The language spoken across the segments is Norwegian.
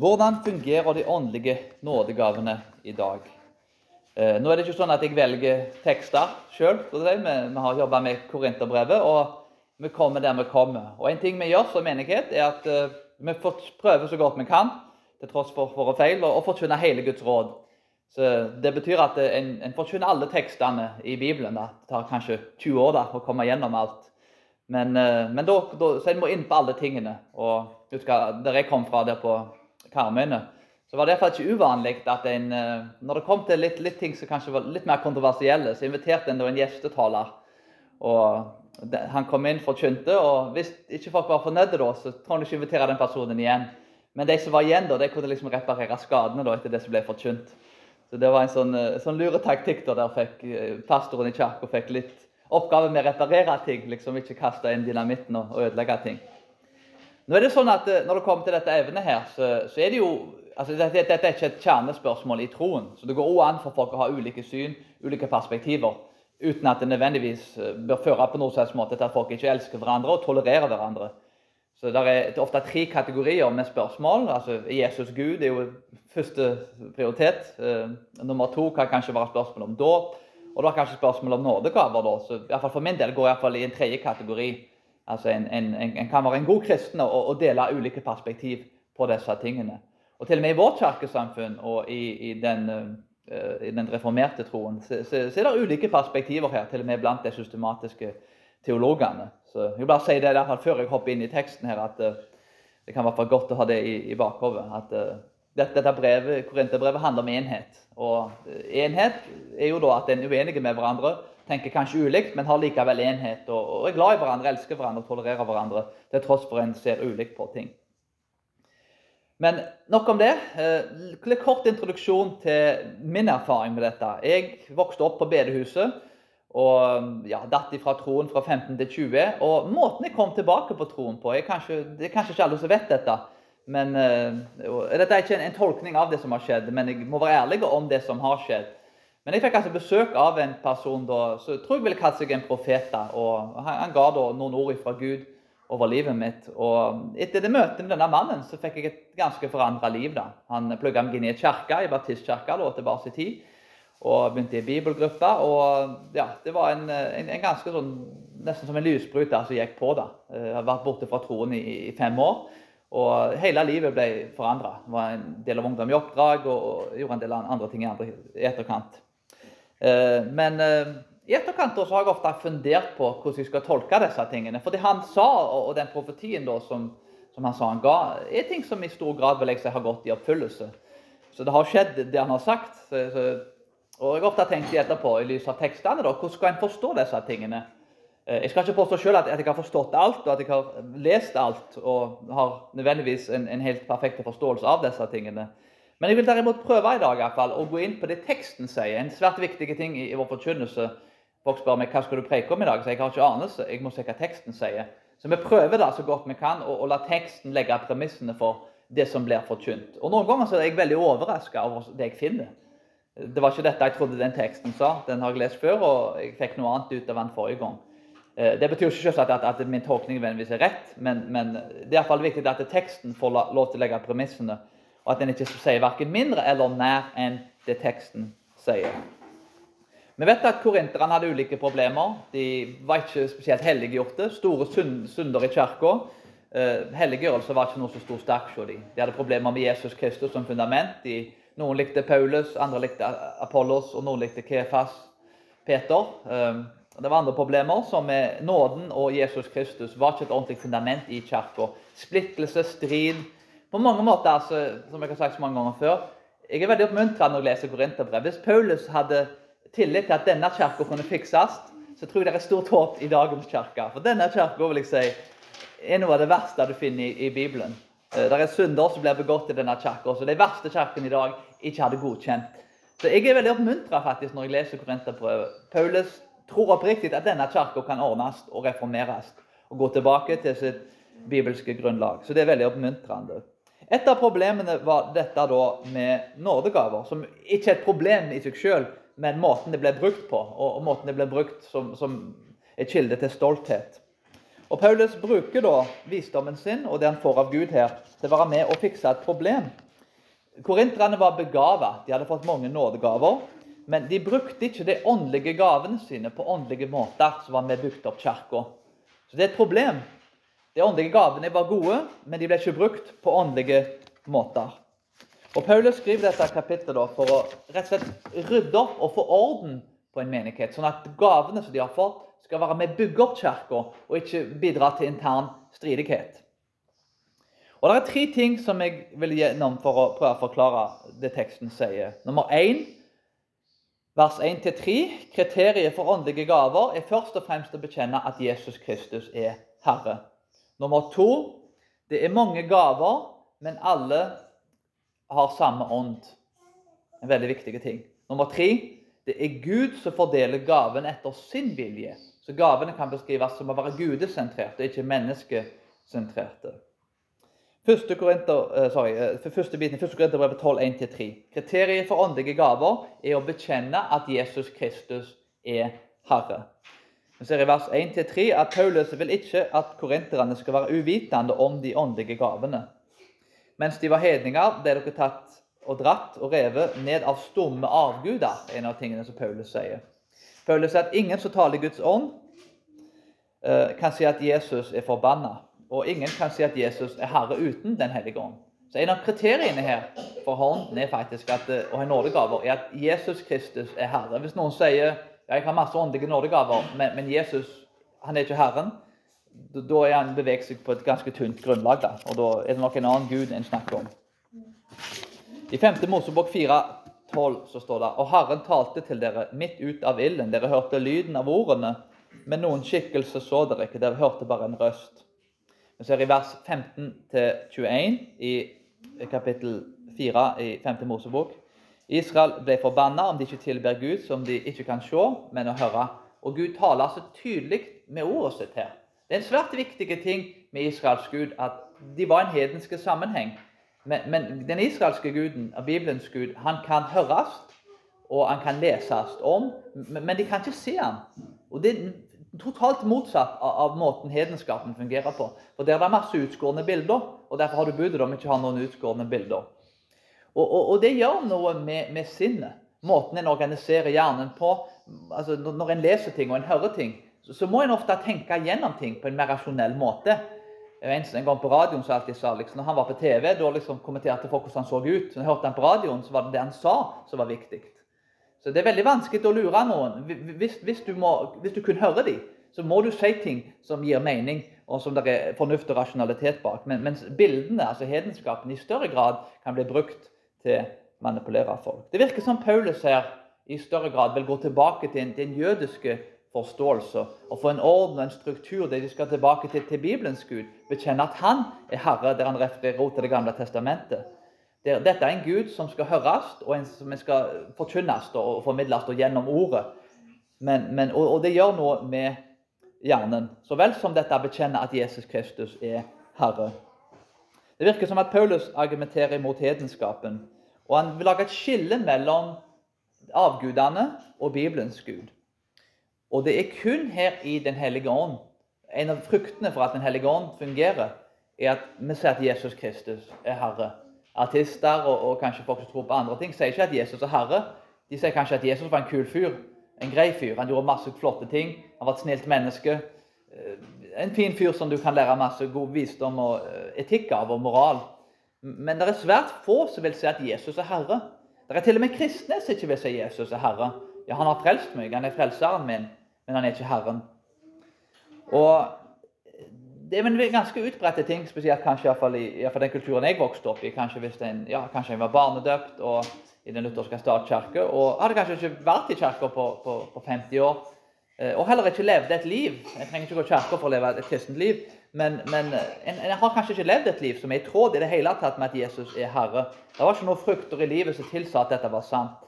Hvordan fungerer de åndelige nådegavene i dag? Eh, nå er det ikke sånn at jeg velger tekster sjøl. Vi, har jobba med Korinterbrevet, og vi kommer der vi kommer. Og En ting vi gjør som menighet, er at eh, vi prøver så godt vi kan, til tross for våre feil, å forkynne hele Guds råd. Så Det betyr at eh, en, en forkynner alle tekstene i Bibelen. Da. Det tar kanskje 20 år da, å komme gjennom alt. Men, men da, da, så en må inn på alle tingene. Og husk Der jeg kom fra, der på Karmøyene, så var det derfor ikke uvanlig at en, eh, når det kom til litt, litt, ting som kanskje var litt mer kontroversielle, så inviterte en en gjestetaler. Og Han kom inn, forkynte, og hvis ikke folk var fornøyde, da, så tror jeg ikke invitere den personen igjen. Men de som var igjen, da, de kunne liksom reparere skadene da, etter det som ble forkynt. Så Det var en sånn, eh, sånn luretaktikk. da, Der fikk eh, pastoren i kirka fikk litt oppgave med å reparere ting. liksom Ikke kaste inn dynamitten og ødelegge ting. Nå er det sånn at Når det kommer til dette evnet her, så, så er det jo altså dette, dette, er ikke et kjernespørsmål i troen. Så det går også an for folk å ha ulike syn, ulike perspektiver, uten at det nødvendigvis eh, bør føre på noen slags måte til at folk ikke elsker hverandre og tolererer hverandre. Så Det er ofte tre kategorier med spørsmål. altså Jesus Gud er jo første prioritet. Eh, nummer to kan kanskje være spørsmål om dåp. Og det var kanskje spørsmål om nådegaver. da, så i fall For min del går jeg i, i en tredje kategori. Altså En, en, en, kan være en god kristen og, og dele ulike perspektiv på disse tingene. Og til og med i vårt kirkesamfunn og i, i, den, uh, i den, reformerte troen så, så, så, er det ulike perspektiver her, til og med blant de systematiske teologene. Så Jeg bare si det i før jeg hopper inn i teksten her, at uh, det kan være godt å ha det i, i bakhodet. At uh, dette, dette brevet, Korinterbrevet handler om enhet. Og enhet er jo da at en er uenige med hverandre, tenker kanskje ulikt, men har likevel enhet. Og, og er glad i hverandre, elsker hverandre og tolererer hverandre, til tross for en ser ulikt på ting. Men nok om det. Eh, kort introduksjon til min erfaring med dette. Jeg vokste opp på bedehuset og ja, datt fra troen fra 15 til 20. Og måten jeg kom tilbake på troen på er kanskje, Det er kanskje ikke alle som vet dette. men uh, Dette er ikke en, en, tolkning av det som har skjedd, men jeg må være ærlig om det som har skjedd. Men jeg fikk altså besøk av en person da, som jeg tror jeg ville kalt seg en profet. Han, han ga da noen ord fra Gud over livet mitt. Og etter det møtet med denne mannen så fikk jeg et ganske forandra liv. da. Han plugga meg inn i et kirke, i baptistkirka tilbake i tid. Og begynte i bibelgruppe. Og ja, det var en, en, en ganske sånn Nesten som en lysbryter som gikk på. da. Jeg har vært borte fra troen i, i fem år. Og hele livet ble forandra. Var en del av ungdom i oppdrag og, og gjorde en del andre ting i etterkant. Eh, men eh, i etterkant så har jeg ofte fundert på hvordan jeg skal tolke disse tingene. For det han sa, og den profetien da, som, som, han sa han ga, er ting som i stor grad vil jeg si har gått i oppfyllelse. Så det har skjedd, det han har sagt. Så, så, og jeg har ofte tenkt etterpå, i lys av tekstene, da, hvordan skal en forstå disse tingene? Eh, jeg skal ikke påstå selv at jeg har forstått alt, og at jeg har lest alt og har nødvendigvis en, en helt perfekt forståelse av disse tingene. Men jeg vil derimot prøve i dag i hvert fall, å gå inn på det teksten sier. En svært viktig ting i, vår forkynnelse Folk spør meg hva skal du preke om i dag, så jeg har ikke anelse. Jeg må se hva teksten sier. Så vi prøver da så godt vi kan å la teksten legge premissene for det som blir forkynt. Og Noen ganger så er jeg veldig overraska over det jeg finner. Det var ikke dette jeg trodde den teksten sa. Den har jeg lest før, og jeg fikk noe annet ut av den forrige gang. Eh, det betyr ikke selvsagt at, at min tolkning nødvendigvis er rett, men, men, det er iallfall viktig at teksten får lov til å legge premissene, og at den ikke sier verken mindre eller nær enn det teksten sier. Vi vet at korinterne hadde ulike problemer. De var ikke spesielt helliggjorte. Store synder i kirka. Uh, helliggjørelse var ikke noe så stor sterkt hos dem. De hadde problemer med Jesus Kristus som fundament. De, noen likte Paulus, andre likte Apollos, og noen likte Kefas, Peter. Uh, det var andre problemer, som med nåden og Jesus Kristus var ikke et ordentlig fundament i kirka. Splittelse, strid På mange måter, altså, som jeg har sagt så mange ganger før, jeg er veldig oppmuntra når jeg leser Korinterbrev. Hvis Paulus hadde tillit til at denne kirka kunne fikses, så tror jeg det er stort håp i dagens kirke. For denne kirka vil jeg si, er noe av det verste du finner i, i Bibelen. Eh, det er synder som blir begått i denne kirka, så de verste kirkene i dag ikke hadde godkjent. Så Jeg er veldig oppmuntra når jeg leser Korinterbrevet. Paulus tror oppriktig at denne kirka kan ordnes og reformeres og gå tilbake til sitt bibelske grunnlag. Så det er veldig oppmuntrende. Et av problemene var dette da med nådegaver, som ikke er et problem i seg sjøl, men måten det ble brukt på, og måten det ble brukt som, som et kilde til stolthet. Og Paulus bruker da visdommen sin og det han får av Gud her, til å være med og fikse et problem. Korinterne var begava. De hadde fått mange nådegaver. Men de brukte ikke de åndelige gavene sine på åndelige måter som var med bygd opp kirka. Så det er et problem. De åndelige gavene var gode, men de ble ikke brukt på åndelige måter. Og Paulus skriver dette kapittelet for å rett og slett rydde opp og få orden på en menighet, sånn at gavene som de har fått, skal være med å bygge opp kirka, og ikke bidra til intern stridighet. Og Det er tre ting som jeg vil gjennom for å prøve å forklare det teksten sier. Nummer én, vers 1-3. Kriteriet for åndelige gaver er først og fremst å bekjenne at Jesus Kristus er Herre. Nummer to, det er mange gaver, men alle har samme ånd. En veldig viktig ting. Nummer tre, det er Gud som fordeler gaven etter sin vilje. Så gavene kan beskrives som å være gudesentrerte, ikke menneskesentrerte. Første, uh, første biten, første Korinterbrevet 12, 1-3. Kriteriet for åndelige gaver er å bekjenne at Jesus Kristus er Herre. Vi ser i vers 1-3 at Paulus vil ikke at korinterne skal være uvitende om de åndelige gavene. Mens de var hedninger, ble dere tatt og dratt og revet ned av stumme avguder, en av tingene som Paulus sier. Paulus sier at ingen som taler Guds ånd, uh, kan si at Jesus er forbanna. Og ingen kan si at Jesus er herre uten Den hellige ånd. Så En av kriteriene her for hånden er faktisk at, og ha nådegaver er at Jesus Kristus er herre. Hvis noen sier jeg har masse åndelige nådegaver, men, men, Jesus han er ikke Herren, da er han beveget seg på et ganske tynt grunnlag. Da. Og da er det nok en annen Gud en snakker om. I 5. Mosebok 4, 12 så står det Og Herren talte til dere midt ut av ilden. Dere hørte lyden av ordene, men noen skikkelse så dere ikke. Dere hørte bare en røst. Vi ser i vers 15-21 i kapittel 4 i 5. Mosebok. Israel ble forbanna om de ikke tilber Gud, som de ikke kan se, men å høre. Og Gud taler så tydelig med ordet sitt her. Det er en svært viktig ting med Israels Gud at de var en hedenske sammenheng. Men, men den israelske guden, Bibelens Gud, han kan høres og han kan leses om, men de kan ikke se ham. Og Det er totalt motsatt av, av, måten hedenskapen fungerer på. For Der er det masse utskårne bilder, og derfor har du budet om ikke å ha noen utskårne bilder. Og, og, og, det gjør noe med, med, sinnet. Måten en organiserer hjernen på. Altså, når en leser ting og en hører ting, så, så må en ofte tenke gjennom ting på en mer rasjonell måte. En, gang på radioen så alltid sa liksom, når han var på TV, da liksom kommenterte folk hvordan han så ut. Når jeg hørte han på radioen, så var det det han sa, som var viktig. Så det er veldig vanskelig å lure noen. Hvis, hvis, du, må, hvis du, kun hører dem, så må du si ting som gir mening, og som det er fornuft og rasjonalitet bak. Men, mens bildene, altså hedenskapen, i større grad kan bli brukt til å manipulere folk. Det virker som Paulus her i større grad vil gå tilbake til en, den jødiske forståelse og få en orden og en struktur der de skal tilbake til, til Bibelens Gud. Bekjenne at han er herre, der han refererer til Det gamle testamentet. Dette er en Gud som skal høres, og en som skal forkynnes og formidles gjennom ordet. Men, men, og, og, det gjør noe med hjernen, så vel som dette bekjenner at Jesus Kristus er Herre. Det virker som at Paulus argumenterer imot hedenskapen. Og han vil lage et skille mellom avgudene og Bibelens Gud. Og det er kun her i Den hellige ånd En av fruktene for at Den hellige ånd fungerer, er at vi ser at Jesus Kristus er Herre artister og, og, kanskje folk som tror på andre ting, sier ikke at Jesus er herre. De sier kanskje at Jesus var en kul fyr, en grei fyr. Han gjorde masse flotte ting. Han var et snilt menneske. Eh, en fin fyr som du kan lære masse god visdom og eh, etikk av, og moral. Men det er svært få som vil si at Jesus er herre. Det er til og med kristne som ikke vil si Jesus er herre. Ja, han har frelst meg, han er frelseren min, men han er ikke Herren. Og det er en ganske utbredte ting, spesielt kanskje i, hvert fall i, i den kulturen jeg vokste opp i. Kanskje hvis en, ja, var barnedøpt og i Den lutherske statskirke og hadde kanskje ikke vært i kirka på, på, på, 50 år. Eh, og heller ikke levde et liv. Jeg trenger ikke gå i kirka for å leve et kristent liv. Men, men en, en, har kanskje ikke levd et liv som er i tråd i det hele tatt med at Jesus er Herre. Det var ikke noen frukter i livet som tilsa at dette var sant.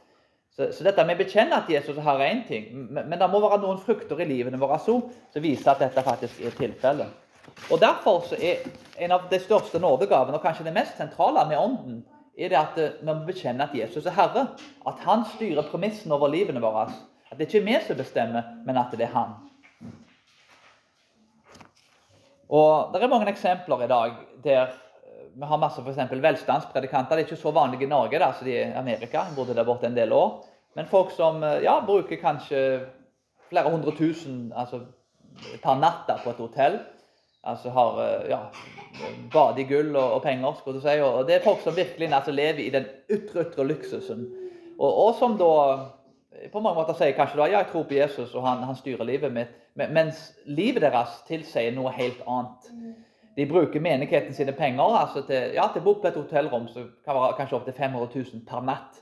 Så, så dette med å bekjenne at Jesus er Herre, er én ting. Men, men, det må være noen frukter i livene våre som viser at dette faktisk er tilfellet. Og Derfor er en av de største nådegavene, og kanskje det mest sentrale med Ånden, er det at eh, vi må bekjenne at Jesus er Herre. At Han styrer premissen over livene våre. At det ikke er vi som bestemmer, men at det er Han. Og Det er mange eksempler i dag der eh, vi har masse for velstandspredikanter. Det er ikke så vanlige i Norge da, som de er i Amerika. Jeg bodde der borte en del år. Men folk som eh, ja, bruker kanskje flere hundre tusen altså, per natt på et hotell. Altså har eh, ja, bade i gull og, og, penger. skulle du si. Og det er folk som virkelig altså, lever i den ytre, ytre luksusen. Og, og, som da på mange måter sier kanskje da, ja, jeg tror på Jesus, og han, han styrer livet mitt. Mens livet deres tilsier noe helt annet. De bruker menigheten sine penger altså til, ja, til å bo på et hotellrom som kan være kanskje opptil 500 000 per natt.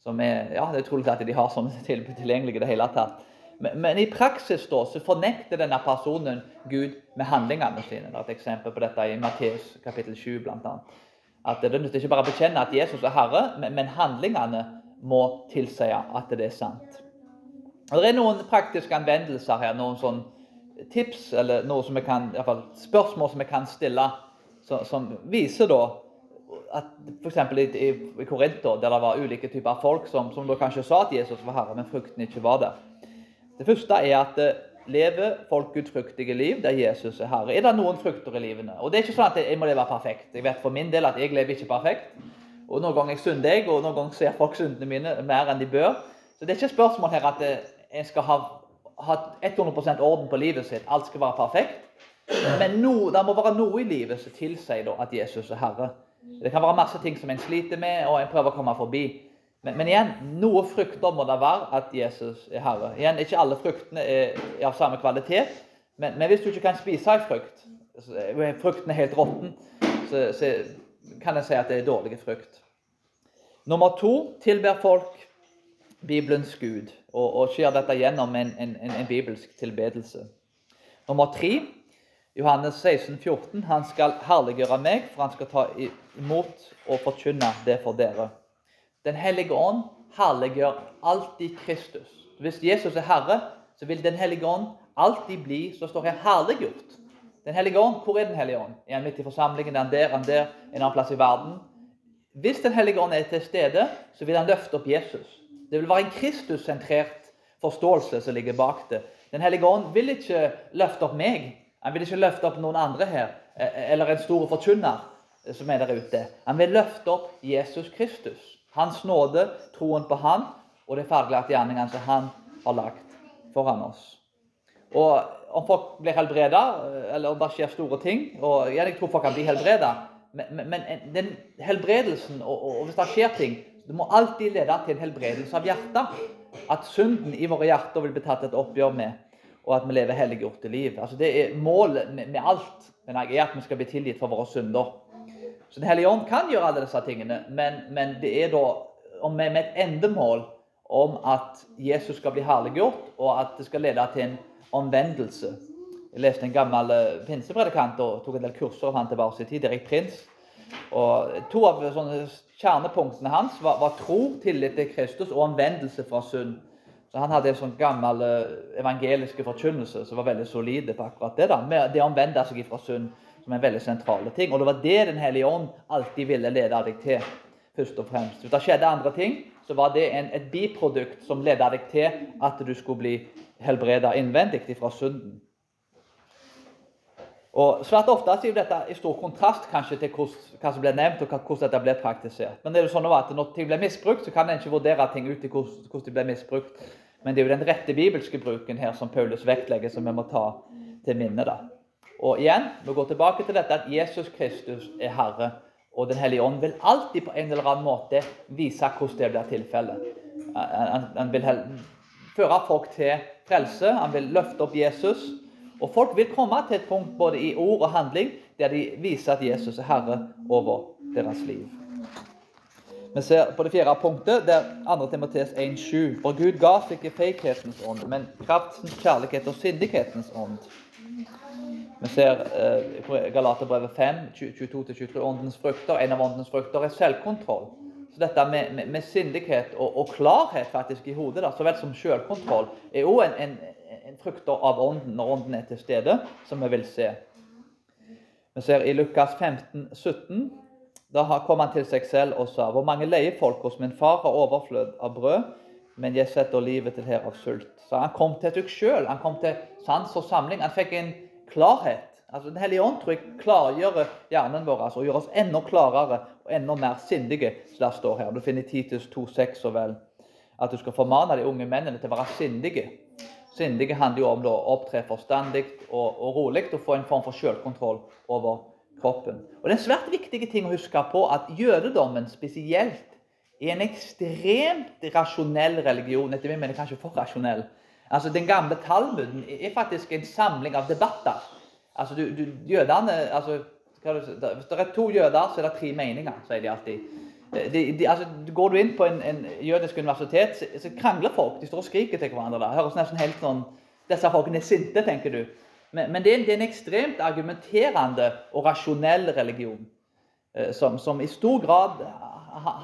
Som er, ja, Det er utrolig at de har sånne tilbud tilgjengelig i det hele tatt. Men, men, i praksis da, så fornekter denne personen Gud med handlingene sine. Det er et eksempel på dette i Matteus kapittel 7 bl.a. At det nytter ikke bare å bekjenne at Jesus er Herre, men, men handlingene må tilsi at det er sant. Og Det er noen praktiske anvendelser her. noen sånn tips eller noe som vi kan, i hvert fall spørsmål som vi kan stille, som, som viser da at f.eks. i, i, i Korinter, der det var ulike typer folk som, som da kanskje sa at Jesus var herre, men frukten ikke var der. Det første er at det lever folk gudfryktige liv der Jesus er herre? Er det noen frukter i livene? Og Det er ikke sånn at jeg må leve perfekt. Jeg vet for min del at jeg lever ikke perfekt. Og Noen ganger synder jeg, og noen ganger ser folk syndene mine mer enn de bør. Så det er ikke et spørsmål her at eh, en skal ha ha 100% orden på livet sitt, alt skal være perfekt. Men no, det må være noe i livet som tilsier at Jesus er herre. Det kan være masse ting som en sliter med, og en prøver å komme forbi. Men, men igjen, noe frukter må det være at Jesus er herre. Igjen, Ikke alle fruktene er, er av samme kvalitet, men, men, hvis du ikke kan spise en frukt, frukten er helt råtten, så, så kan en si at det er dårlig frukt. Nummer to tilber folk Bibelens Gud og, og skjer dette gjennom en, en, en, bibelsk tilbedelse. Nummer tre, Johannes 16, 14, Han skal herliggjøre meg, for han skal ta imot og forkynne det for dere. Den hellige ånd herliggjør alltid Kristus. Hvis Jesus er Herre, så vil Den hellige ånd alltid bli, så står her, herliggjort. Den hellige ånd, hvor er Den hellige ånd? Er han midt i forsamlingen? Er han der? Er han der? En annen plass i verden? Hvis Den hellige ånd er til stede, så vil han løfte opp Jesus. Det vil være en Kristus-sentrert forståelse som ligger bak det. Den hellige ånd vil ikke løfte opp meg. Han vil ikke løfte opp noen andre her, e, e, eller en stor forkynner som er der ute. Han vil løfte opp Jesus Kristus. Hans nåde, troen på Han og de ferdiglagte gjerningene som Han har lagt foran oss. Og Om folk blir helbreda, eller om det skjer store ting og Jeg tror folk kan bli helbreda, men, men, den helbredelsen og, og, og hvis det skjer ting, det må alltid lede til en helbredelse av hjertet. At synden i våre hjerter vil bli tatt et oppgjør med, og at vi lever helliggjorte liv. Altså Det er målet med, med alt men jeg er at vi skal bli tilgitt for våre synder. Så Den hellige ånd kan gjøre alle disse tingene, men, men det er da med, med et endemål om at Jesus skal bli herliggjort, og at det skal lede til en omvendelse. Jeg leste en gammel eh, pinsepredikant og tok en del kurser av han tilbake i tid, Erik Prins. Og To av kjernepunktene hans var, var, tro, tillit til Kristus og omvendelse fra synd. Så Han hadde en sånn gammel eh, evangeliske forkynnelse som var veldig solide på akkurat det. da, med Det å omvende seg fra synd som en veldig sentrale ting. Og Det var det Den hellige ånd alltid ville lede deg til. først og fremst. Hvis det skjedde andre ting, så var det en, et biprodukt som ledet deg til at du skulle bli helbreda innvendig fra synden. Og Svært ofte er dette i stor kontrast kanskje til hva som ble nevnt, og hvordan dette ble praktisert. Men det er jo sånn at når ting blir misbrukt, så kan en ikke vurdere ting ut i hvordan de ble misbrukt. Men det er jo den rette bibelske bruken her som Paulus vektlegger, som vi må ta til minne. da. Og igjen, vi går tilbake til dette at Jesus Kristus er Herre. Og Den hellige ånd vil alltid på en eller annen måte vise hvordan det blir tilfellet. Han, vil føre folk til frelse, han vil løfte opp Jesus. Og folk vil komme til et punkt både i ord og handling der de viser at Jesus er herre over deres liv. Vi ser på det fjerde punktet, der 2. Timoteus 1,7. For Gud ga seg ikke feighetens ånd, men kraftens, kjærlighet og sindighetens ånd. Vi ser eh, Galaterbrevet 5, 22-23, åndens frukter. En av åndens frukter er selvkontroll. Så dette med, med, med sindighet og, og, klarhet faktisk i hodet, da, så vel som selvkontroll, er òg en, en, frukter av ånden når ånden er til stede, som vi vil se. Vi ser i Lukas 15, 17. Da kom han til seg selv og sa.: Hvor mange leiefolk hos min far har overflød av brød, men jeg setter livet til her av sult. Så han kom til seg sjøl. Han kom til sans og samling. Han fikk en klarhet. Altså, Den hellige ånd tror jeg klargjør hjernen vår altså, og gjør oss enda klarere og enda mer sindige, som det står her. Du finner Titus 2,6 så vel at du skal formane de unge mennene til å være sindige. Sindige handler jo om å opptre forstandig og, og rolig og få en form for selvkontroll over kroppen. Og Det er en svært viktig ting å huske på at jødedommen spesielt er en ekstremt rasjonell religion. Etter min mening kanskje for rasjonell. Altså, Den gamle Talmuden er faktisk en samling av debatter. Altså, du, du, jødene, altså, Hvis det er to jøder, så er det tre meninger, sier de alltid. De, de, altså, går du inn på en, en jødisk universitet, så, så, krangler folk. De står og skriker til hverandre. Det høres nesten helt sånn Disse folkene er sinte, tenker du. Men, men det, er, det, er, en ekstremt argumenterende og rasjonell religion. Eh, som, som, i stor grad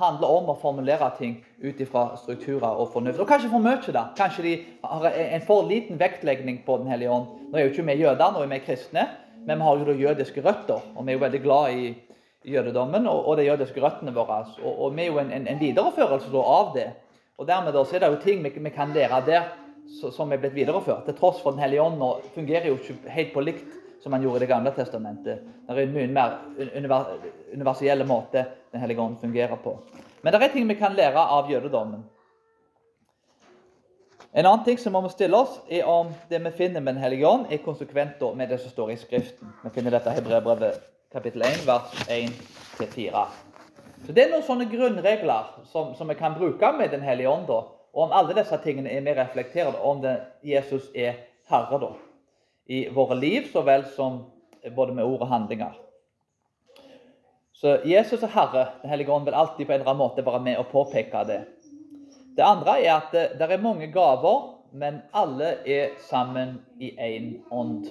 handler om å formulere ting ut ifra strukturer og fornuft. Og kanskje for mye, da. Kanskje de har en for liten vektlegging på Den hellige ånd. Nå er jo ikke vi jøder, nå er vi kristne, men vi har jo da jødiske røtter. Og vi er jo veldig glad i jødedommen og, og de jødiske røttene våre. Og, og vi er jo en, en, en videreførelse av det. Og dermed da, så er det jo ting vi, vi kan lære der som er blitt videreført. Til tross for Den hellige ånd nå fungerer jo ikke helt på likt som han gjorde i Det gamle testamentet. Det er en mye mer universell måte Den hellige ånd fungerer på. Men det er ting vi kan lære av jødedommen. En annen ting som må stille oss, er om det vi finner med Den hellige ånd, er konsekvent med det som står i Skriften. Vi finner dette i Hebreerbrevet kapittel 1, vers 1-4. Så Det er noen sånne grunnregler som, som vi kan bruke med Den hellige ånd. da. Og om alle disse tingene er vi reflektert om det Jesus er Herre da. I våre liv så vel som både med ord og handlinger. Så Jesus er Herre. Den hellige ånd vil alltid på en eller annen måte være med og påpeke det. Det andre er at det, det er mange gaver, men alle er sammen i én ånd.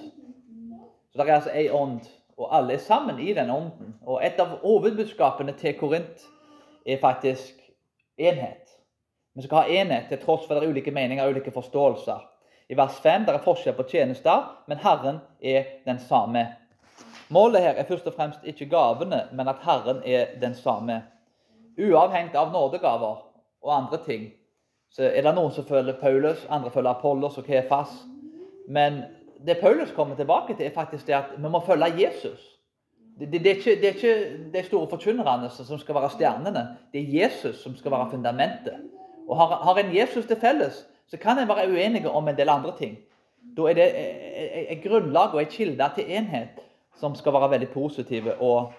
Så det er altså én ånd og alle er sammen i den ånden. Og et av hovedbudskapene til Korint er faktisk enhet. Vi skal ha enhet til tross for det er ulike meninger og ulike forståelser. I vers 5 der er forskjell på tjenester, men Herren er den samme. Målet her er først og fremst ikke gavene, men at Herren er den samme. Uavhengig av nådegaver og andre ting, så er det noen som følger Paulus, andre følger Apollos og Kefas. Men det Paulus kommer tilbake til, er faktisk det at vi må følge Jesus. Det, det, det, er, ikke, det er ikke de store forkynnerne som skal være stjernene. Det er Jesus som skal være fundamentet. Og Har, har en Jesus til felles, så kan en være uenige om en del andre ting. Da er det et grunnlag og en kilde til enhet som skal være veldig positive og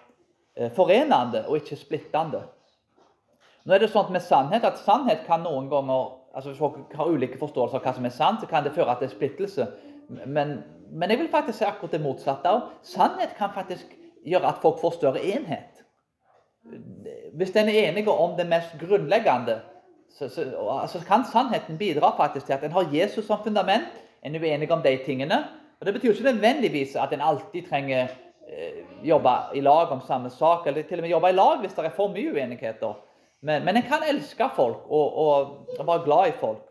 eh, forenende, og ikke splittende. Nå er det sånn med sannhet at sannhet kan noen ganger altså Hvis folk har ulike forståelser av hva som er sant, så kan det føre til splittelse. Men, men, jeg vil faktisk si akkurat det motsatte. Sannhet kan faktisk gjøre at folk får større enhet. Hvis en er enige om det mest grunnleggende, så, så, så, kan sannheten bidra faktisk til at en har Jesus som fundament. En er uenig om de tingene. Og Det betyr ikke nødvendigvis at en alltid trenger eh, jobbe i lag om samme sak, eller til og med jobbe i lag hvis det er for mye uenigheter. Men, men en kan elske folk og, og, og være glad i folk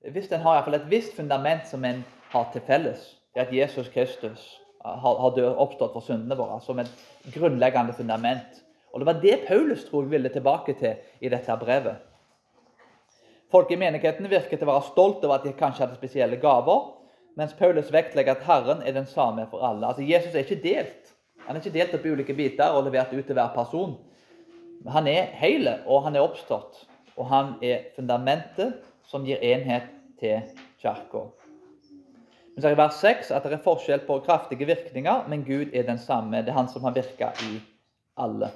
hvis en har i hvert fall et visst fundament som en har til felles, Det at Jesus Kristus har, har død, oppstått for syndene våre som et grunnleggende fundament. Og Det var det Paulus tror ville tilbake til i dette brevet. Folk i menigheten virker til å være stolt over at de kanskje hadde spesielle gaver, mens Paulus vektlegger at Herren er den samme for alle. Altså Jesus er ikke delt. Han er ikke delt opp i ulike biter og levert ut til hver person. Han er hele, og han er oppstått. Og han er fundamentet som gir enhet til kirka. Vi ser i vers 6 at det er forskjell på kraftige virkninger, men Gud er den samme. Det er Han som har virka i alle.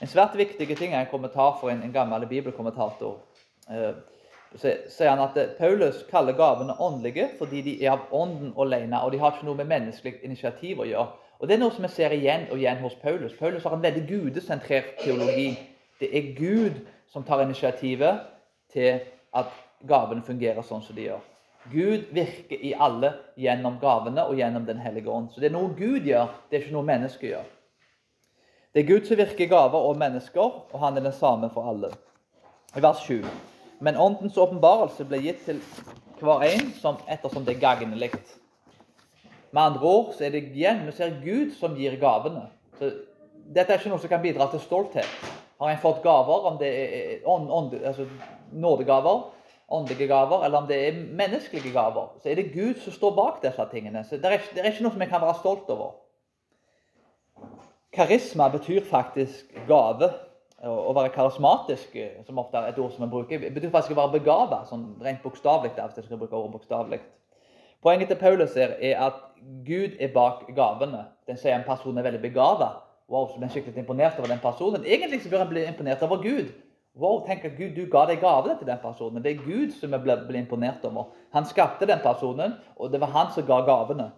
En svært viktig ting er en kommentar for en, en gammel bibelkommentator. Eh, så sier han at Paulus kaller gavene åndelige fordi de er av ånden alene, og de har ikke noe med menneskelig initiativ å gjøre. Og Det er noe som vi ser igjen og igjen hos Paulus. Paulus har en veldig gudesentrert teologi. Det er Gud som tar initiativet til at gavene fungerer sånn som de gjør. Gud virker i alle gjennom gavene og gjennom Den hellige ånd. Så det er noe Gud gjør, det er ikke noe mennesker gjør. Det er Gud som virker gaver og mennesker, og han er den samme for alle. I vers 7. Men åndens åpenbarelse ble gitt til hver en som ettersom det er gagnlig. Med andre ord så er det igjen vi ser Gud som gir gavene. Så dette er ikke noe som kan bidra til stolthet. Har en fått gaver, om det er ånd, ånd, altså nådegaver, åndelige gaver, eller om det er menneskelige gaver, så er det Gud som står bak disse tingene. Så Det er, det er ikke noe som jeg kan være stolt over. Karisma betyr faktisk gave. Å være karismatisk, som ofte er et ord som vi bruker, betyr faktisk å være begava, sånn rent bokstavelig. Hvis jeg skal bruke ordet. Poenget til Paulus er, er at Gud er bak gavene. Den sier en person er veldig begava. Wow, så blir skikkelig imponert over den personen. Egentlig så bør han bli imponert over Gud. Wow, tenk at Gud, du ga deg gavene til den personen. Det er Gud som vi ble imponert over. Han skapte den personen, og det var han som ga gavene.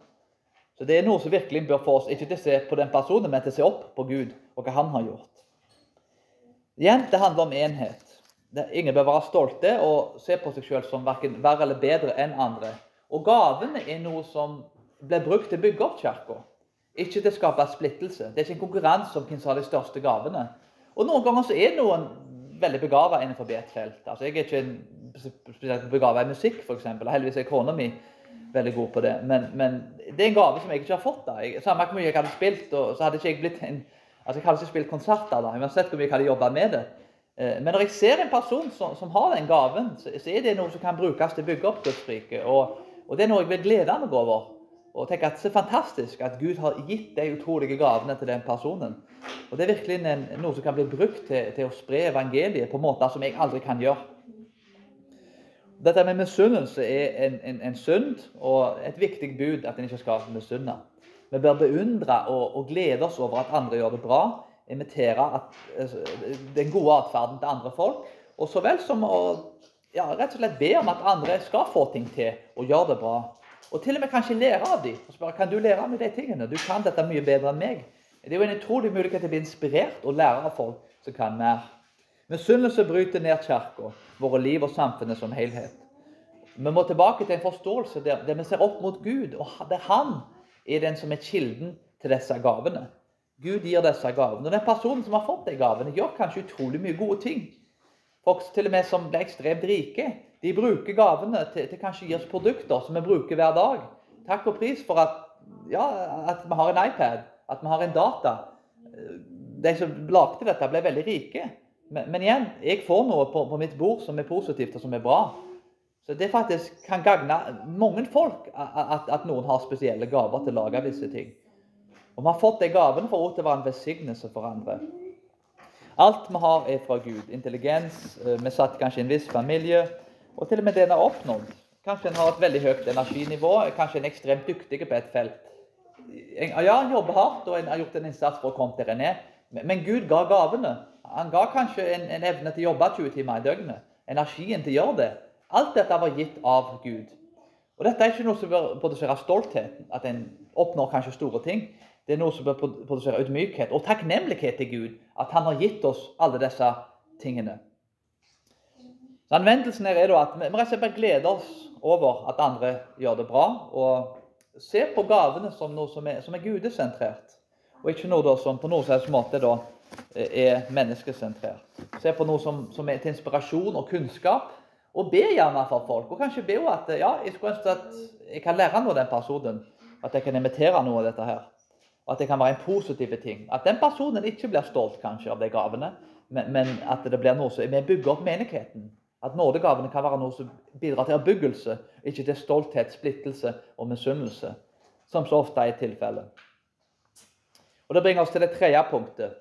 Så Det er noe som virkelig bør få oss ikke til å se på den personen, men til å se opp på Gud og hva han har gjort. Igjen, det handler om enhet. Ingen bør være stolte og se på seg selv som verken verre eller bedre enn andre. Og gavene er noe som blir brukt til å bygge opp kirka, ikke til å skape splittelse. Det er ikke en konkurranse om hvem som har de største gavene. Og Noen ganger så er noen veldig begava innenfor et felt. Altså, jeg er ikke spesielt begava i musikk, f.eks. Heldigvis er kona mi veldig god på det. Men, men, det er en gave som jeg ikke har fått. da. Jeg, samme hvor mye jeg hadde spilt, og så hadde ikke jeg blitt en altså Jeg hadde ikke spilt konserter da, uansett hvor mye jeg hadde jobba med det. Eh, men når jeg ser en person som, som har den gaven, så, så, er det noe som kan brukes til å bygge opp dødsriket. Og, og, det er noe jeg vil glede meg over. Og tenke at Det er fantastisk at Gud har gitt de utrolige gavene til den personen. Og Det er virkelig en, noe som kan bli brukt til, til å spre evangeliet på måter som jeg aldri kan gjøre. Dette med misunnelse er en, en, en, synd og et viktig bud at en ikke skal misunne. Vi bør beundre og, og, glede oss over at andre gjør det bra. Imitere at, altså, den gode atferden til andre folk. Og så vel som å ja, rett og slett be om at andre skal få ting til og gjøre det bra. Og til og med kanskje lære av dem. Og spørre kan du lære av meg de tingene. Du kan dette mye bedre enn meg. Det er jo en utrolig mulighet til å bli inspirert og lære av folk som kan mer. Misunnelse bryter ned kirka, våre liv og samfunnet som helhet. Vi må tilbake til en forståelse der, der vi ser opp mot Gud, og der Han er den som er kilden til disse gavene. Gud gir disse gavene. Og Den personen som har fått de gavene, gjør kanskje utrolig mye gode ting. Folk til og med som ble ekstremt rike, de bruker gavene til, til kanskje å gi oss produkter som vi bruker hver dag. Takk og pris for at, ja, at vi har en iPad, at vi har en data. De som lagde dette, ble veldig rike. Men, men, igjen, jeg får noe på, på, mitt bord som er positivt og som er bra. Så det faktisk kan gagne mange folk at, at, noen har spesielle gaver til å lage visse ting. Og vi har fått de gavene for å være en velsignelse for andre. Alt vi har, er fra Gud. Intelligens. Eh, vi satt kanskje i en viss familie. Og til og med det en har oppnådd. Kanskje en har et veldig høyt energinivå. Kanskje en er ekstremt dyktig på et felt. Ja, en jobber hardt og en har gjort en innsats for å komme der en er. Men Gud ga gavene. Han ga kanskje en, en, evne til å jobbe 20 timer i døgnet. Energien til å gjøre det. Alt dette var gitt av Gud. Og Dette er ikke noe som bør produsere stolthet, at en oppnår kanskje store ting. Det er noe som bør produsere ydmykhet og takknemlighet til Gud, at han har gitt oss alle disse tingene. Anvendelsen her er da at vi rett og slett gleder oss over at andre gjør det bra, og ser på gavene som noe som er, som er gudesentrert, og ikke noe som på noen slags måte da er menneskesentrert. Se på noe som, som, er til inspirasjon og kunnskap. Og be gjerne for folk. Og kanskje be at ja, jeg skulle ønske at jeg kan lære noe av den personen. At jeg kan imitere noe av dette her. Og at det kan være en positiv ting. At den personen ikke blir stolt kanskje av de gavene, men, men at det blir noe som vi bygger opp menigheten. At nådegavene kan være noe som bidrar til erbyggelse, ikke til stolthet, splittelse og misunnelse. Som så ofte er tilfellet. Og Det bringer oss til det tredje punktet.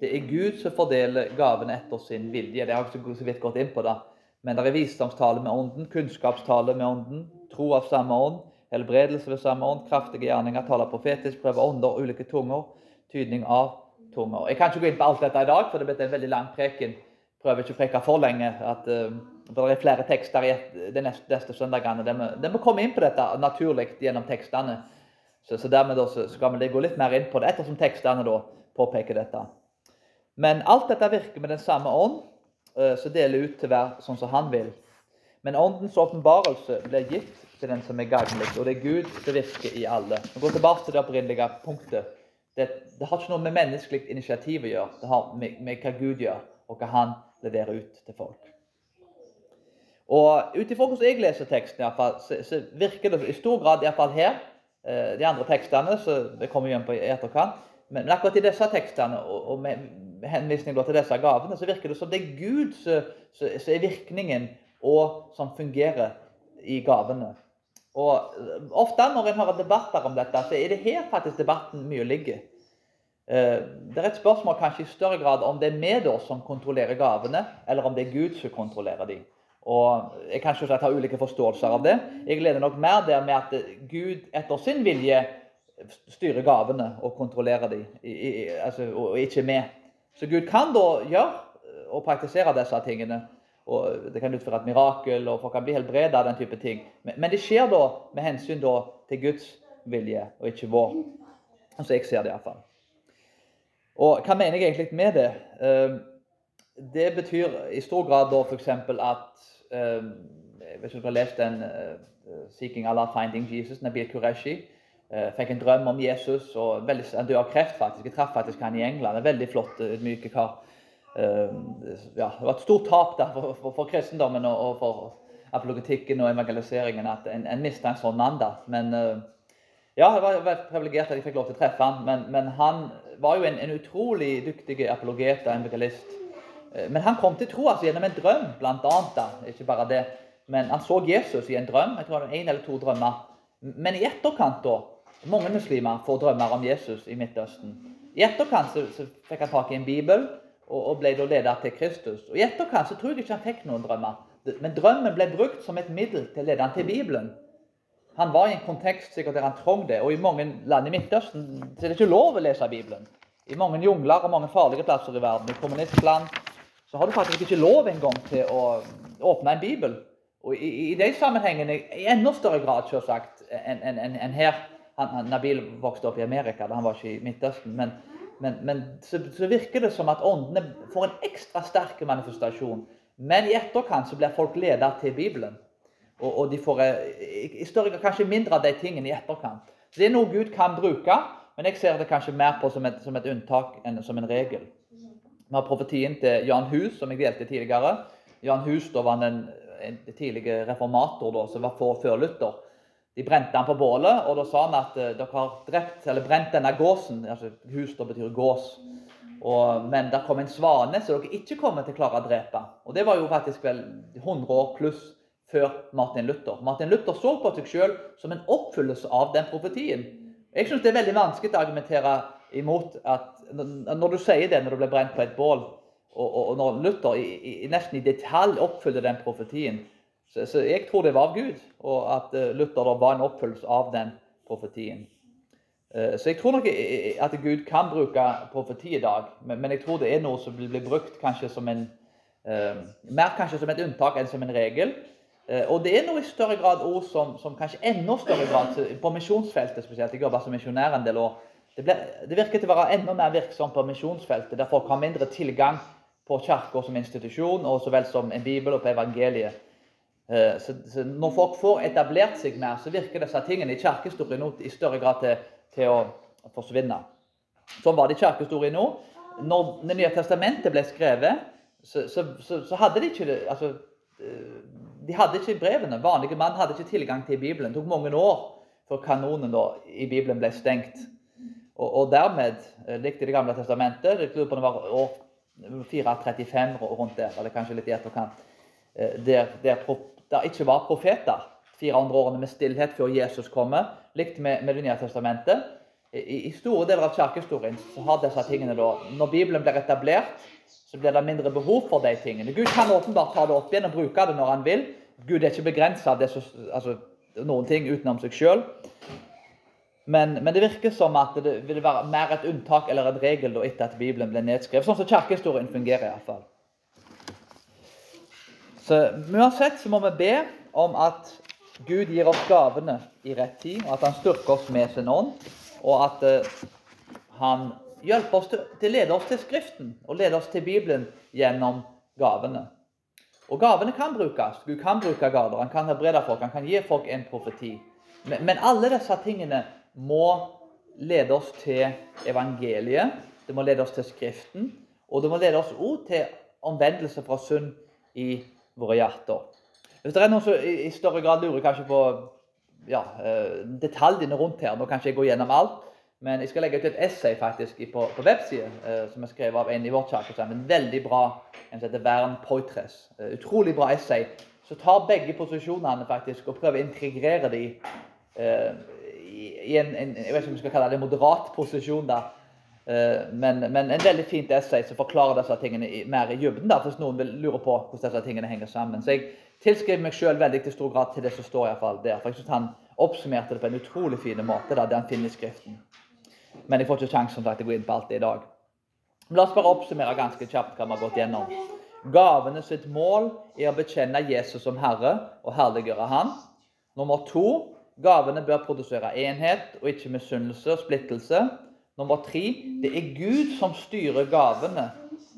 Det er Gud som fordeler gavene etter sin vilje. Det har jeg så vidt gått inn på da. Men det er visdomstale med ånden, kunnskapstale med ånden, tro av samme ånd, helbredelse ved samme ånd, kraftige gjerninger, tale profetisk, prøve ånder, ulike tunger, tydning av tunger. Jeg kan ikke gå inn på alt dette i dag, for det er blitt en veldig lang preken. Prøver ikke å preke for lenge. at uh, Det er flere tekster de neste, neste søndagene. De må komme inn på dette naturlig gjennom tekstene. Så, så dermed da, så skal vi gå litt mer inn på det, ettersom tekstene da påpeker dette. Men alt dette virker med den samme ånd, eh, som deler ut til hver sånn som han vil. Men åndens åpenbarelse blir gitt til den som er gagnlig, og det er Gud som virker i alle. Vi går tilbake til det opprinnelige punktet. Det, det, har ikke noe med menneskelig initiativ å gjøre. Det har med, med hva Gud gjør, og hva han leverer ut til folk. Og Ut ifra hvordan jeg leser teksten, i fall, så, så, virker det i stor grad, iallfall her eh, De andre tekstene så det kommer igjen på i etterkant, men akkurat i disse tekstene og, og med, henvisning til disse gavene, så virker det som det er Gud som er virkningen, og som fungerer i gavene. Og Ofte når en hører debatter om dette, så er det her faktisk debatten mye ligger. Eh, det er et spørsmål kanskje i større grad om det er vi da som kontrollerer gavene, eller om det er Gud som kontrollerer dem. Og Jeg kan selvsagt ha ulike forståelser av det. Jeg leder nok mer der med at Gud etter sin vilje styrer gavene og kontrollerer dem, altså, og ikke vi. Så Gud kan da gjøre og praktisere disse tingene. og Det kan utføre et mirakel, og folk kan bli helbredet av den type ting. Men, det skjer da med hensyn da til Guds vilje, og ikke vår. Altså jeg ser det iallfall. Og hva mener jeg egentlig med det? Ehm, det betyr i stor grad da f.eks. at ehm, Hvis du har lest den uh, 'Seeking Allah, Finding Jesus', Nabil Qureshi, uh, fikk en drøm om Jesus. og veldig, Han døde av kreft, faktisk. Jeg traff faktisk han i England. En veldig flott, ydmyke kar. Uh, ja, det var et stort tap der for, for, for kristendommen og, for apologetikken og evangeliseringen at en, en mista en sånn mann. da. Men ja, jeg var privilegert at jeg fikk lov til å treffe han, men, men han var jo en, en, utrolig dyktig apologet og evangelist. Men han kom til tro altså, gjennom en drøm, blant annet. da, ikke bare det. Men han så Jesus i en drøm. Jeg tror det var en eller to drømmer. Men i etterkant, da Mange muslimer får drømmer om Jesus i Midtøsten. I etterkant så, fikk han tak i en bibel og, ble da leder til Kristus. Og I etterkant så tror jeg ikke han fikk noen drømmer. Men drømmen ble brukt som et middel til å lede han til Bibelen. Han var i en kontekst sikkert der han trong det. Og i mange land i Midtøsten så er det ikke lov å lese Bibelen. I mange jungler og mange farlige plasser i verden, i kommunistland, så har du faktisk ikke lov engang til å åpne en bibel. Og i, i de sammenhengene i enda større grad selvsagt, enn en, en, en her. Han, han, Nabil vokste opp i Amerika, da han var ikke i Midtøsten. men men, men så, så, virker det som at åndene får en ekstra sterk manifestasjon. Men i etterkant så blir folk ledet til Bibelen. Og, og de får eh, i, i større kanskje mindre av de tingene i etterkant. Så Det er noe Gud kan bruke, men jeg ser det kanskje mer på som et, som et unntak enn som en regel. Vi har profetien til Jan Hus, som jeg delte tidligere. Jan Hus da var en, en tidlig reformator da, som var for før Luther. De brente han på bålet, og da sa han at uh, dere har drept, eller brent denne gåsen. altså Hus da betyr gås. Og, men der kom en svane som dere ikke kommer til å klare å drepe. Og Det var jo faktisk vel 100 år pluss før Martin Luther. Martin Luther så på seg selv som en oppfyllelse av den profetien. Jeg syns det er veldig vanskelig å argumentere imot at når du sier det når du ble brent på et bål, og, og, og når Luther i, i, nesten i detalj oppfyller den profetien, så, så, jeg tror det var av Gud, og at uh, Luther da var en oppfølgelse av den profetien. Uh, så jeg tror nok at Gud kan bruke profeti i dag, men, jeg tror det er noe som blir brukt kanskje som en mer kanskje som et unntak enn som en regel. og det er noe i større grad ord som, som kanskje enda større grad på misjonsfeltet spesielt. Jeg jobber som misjonær en del år. Det, ble, det, virker til å være enda mer virksomt på misjonsfeltet, der folk har mindre tilgang på kirka som institusjon, og så vel som en bibel og på evangeliet. Eh, så, så, når folk får etablert seg mer, så virker disse tingene i kirkehistorien i større grad til, til, å forsvinne. Sånn var det i kirkehistorien nå. Når Det nye testamentet ble skrevet, så, så, så hadde de ikke altså, eh, de hadde ikke brevene. Vanlige mann hadde ikke tilgang til Bibelen. Det tok mange år før kanonen da, i Bibelen ble stengt. Og, og dermed eh, likte Det gamle testamentet. Det var år 435 rundt der, eller kanskje litt i etterkant. Der, der det ikke var profeter. 400 årene med stillhet før Jesus kommer, likt med, med Det nye testamentet. I, I, store deler av kirkehistorien har disse tingene da, Når Bibelen blir etablert, så blir det mindre behov for de tingene. Gud kan åpenbart ta det opp igjen og bruke det når han vil. Gud er ikke begrensa altså, noen ting utenom seg sjøl. Men, men, det virker som at det vil være mer et unntak eller en regel da, etter at Bibelen ble nedskrevet. Sånn som kirkehistorien fungerer. i hvert fall. Så uansett så må vi be om at Gud gir oss gavene i rett tid, og at han styrker oss med sin ånd, og at uh, han hjelper oss til, til lede oss til Skriften og lede oss til Bibelen gjennom gavene. Og gavene kan brukes. Gud kan bruke gaver. Han kan helbrede folk, han kan gi folk en profeti. Men, men alle disse tingene må lede oss til evangeliet. Det må lede oss til Skriften. Og det må lede oss òg til omvendelse fra synd i våre hjerter. Hvis det er noen som i større grad lurer kanskje på ja, eh, detaljene rundt her, nå kan ikke jeg gå gjennom alt, men jeg skal legge ut et essay faktisk på, på websiden eh, som er skrevet av en i vårt kirkesamfunn. Veldig bra. En som heter Vern Poitres. Eh, utrolig bra essay. Så tar begge posisjonene faktisk og prøver å integrere dem i, en, en, jeg vet ikke om vi skal kalle det moderat posisjon. da, men, men en veldig fint essay som forklarer disse tingene mer i dybden. Hvis noen vil lure på hvordan disse tingene henger sammen. Så jeg tilskriver meg sjøl veldig til stor grad til det som står i hvert fall der. For jeg synes han oppsummerte det på en utrolig fin måte, da, det han finner i Skriften. Men jeg får ikke sjansen til å gå inn på alt det i dag. Men la oss bare oppsummere ganske kjapt hva vi har gått gjennom. Gavene sitt mål er å bekjenne Jesus som Herre og herliggjøre Han. Nummer to gavene bør produsere enhet og ikke misunnelse og splittelse. Nummer tre det er Gud som styrer gavene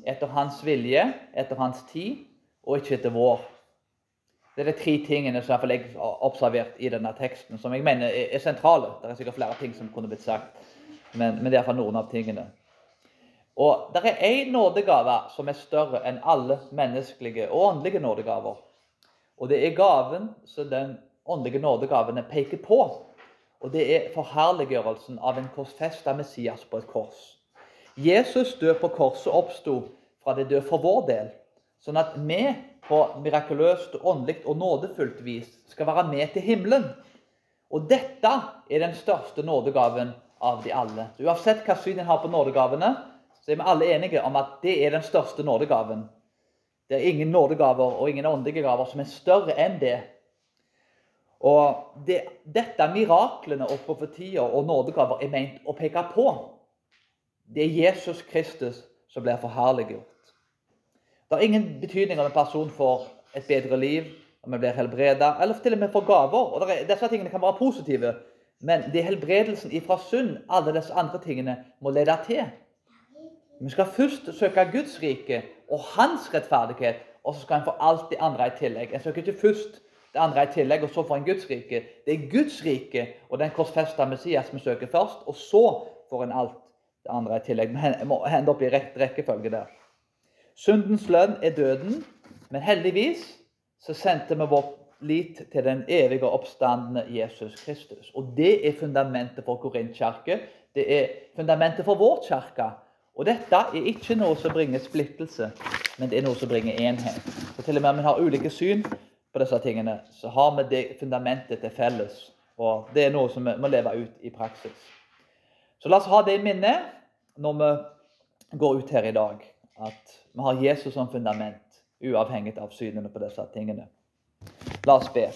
etter hans vilje, etter hans tid, og ikke etter vår. Det er de tre tingene som jeg har observert i denne teksten, som jeg mener er sentrale. Det er sikkert flere ting som kunne blitt sagt, men, men det er iallfall noen av tingene. Og Det er én nådegave som er større enn alle menneskelige og åndelige nådegaver. Og det er gaven som den åndelige nådegaven peker på. Og det er forherliggjørelsen av en korsfesta Messias på et kors. Jesus død på korset oppsto fra det døde for vår del, sånn at vi på mirakuløst, åndelig og nådefullt vis skal være med til himmelen. Og dette er den største nådegaven av de alle. Så uansett hva syn en har på nådegavene, så er vi alle enige om at det er den største nådegaven. Det er ingen nådegaver og ingen åndelige gaver som er større enn det. Og det, Dette miraklene og profetier og nådegaver er ment å peke på. Det er Jesus Kristus som blir forherliggjort. Det har ingen betydning om en person får et bedre liv, om en blir helbreda, eller til og med får gaver. Og er, Disse tingene kan være positive, men det er helbredelsen ifra synd alle disse andre tingene må lede til. Vi skal først søke Guds rike og hans rettferdighet, og så skal en få alt det andre i tillegg. En søker ikke først det andre er i tillegg, og så for en Guds rike. Det er Guds rike og den korsfesta Messias vi søker først, og så får en alt det andre i tillegg. Vi må hende opp i rett rekkefølge der. Syndens lønn er døden, men heldigvis så sendte vi vår lit til den evige oppstandende Jesus Kristus. Og det er fundamentet for Korintkirke. Det er fundamentet for vår kirke. Og dette er ikke noe som bringer splittelse, men det er noe som bringer enhet. Så til og med om vi har ulike syn på disse tingene, så har vi det fundamentet til felles. Og det er noe som vi må leve ut i praksis. Så la oss ha det i minne når vi går ut her i dag, at vi har Jesus som fundament, uavhengig av synene på disse tingene. La oss be.